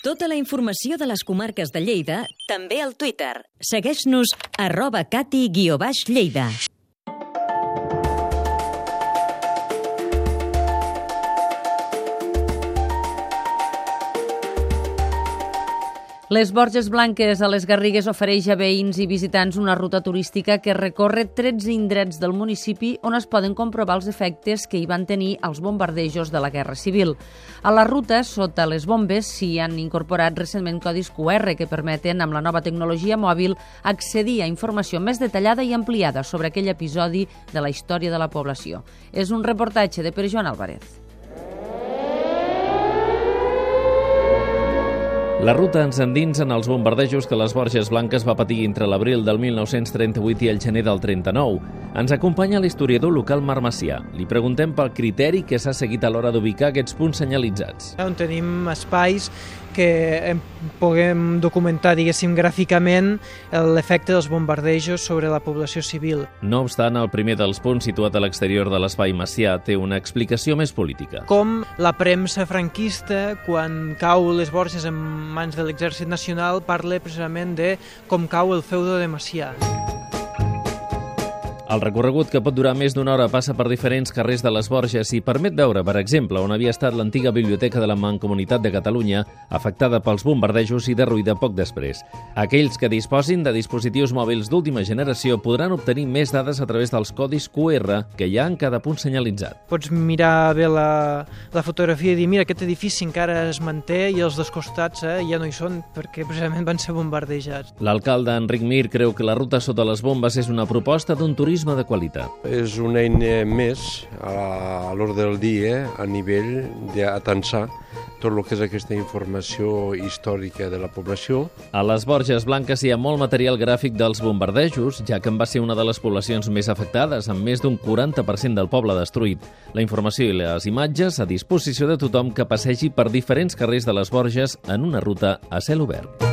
Tota la informació de les comarques de Lleida, també al Twitter. Segueix-nos arroba cati-lleida. Les Borges Blanques a les Garrigues ofereix a veïns i visitants una ruta turística que recorre 13 indrets del municipi on es poden comprovar els efectes que hi van tenir els bombardejos de la Guerra Civil. A la ruta, sota les bombes, s'hi han incorporat recentment codis QR que permeten, amb la nova tecnologia mòbil, accedir a informació més detallada i ampliada sobre aquell episodi de la història de la població. És un reportatge de Pere Joan Álvarez. La ruta ens endinsa en els bombardejos que les Borges Blanques va patir entre l'abril del 1938 i el gener del 39. Ens acompanya l'historiador local Marc Macià. Li preguntem pel criteri que s'ha seguit a l'hora d'ubicar aquests punts senyalitzats. On tenim espais que puguem documentar, diguéssim, gràficament l'efecte dels bombardejos sobre la població civil. No obstant, el primer dels punts situat a l'exterior de l'espai Macià té una explicació més política. Com la premsa franquista, quan cau les Borges en mans de l'exèrcit nacional, parla precisament de com cau el feudo de Macià. El recorregut, que pot durar més d'una hora, passa per diferents carrers de les Borges i permet veure, per exemple, on havia estat l'antiga biblioteca de la Mancomunitat de Catalunya, afectada pels bombardejos i derruïda poc després. Aquells que disposin de dispositius mòbils d'última generació podran obtenir més dades a través dels codis QR que hi ha en cada punt senyalitzat. Pots mirar bé la, la fotografia i dir, mira, aquest edifici encara es manté i els dos costats eh, ja no hi són perquè precisament van ser bombardejats. L'alcalde Enric Mir creu que la ruta sota les bombes és una proposta d'un turisme turisme de qualitat. És una eina més a l'ordre del dia a nivell d'atensar tot el que és aquesta informació històrica de la població. A les Borges Blanques hi ha molt material gràfic dels bombardejos, ja que en va ser una de les poblacions més afectades, amb més d'un 40% del poble destruït. La informació i les imatges a disposició de tothom que passegi per diferents carrers de les Borges en una ruta a cel obert.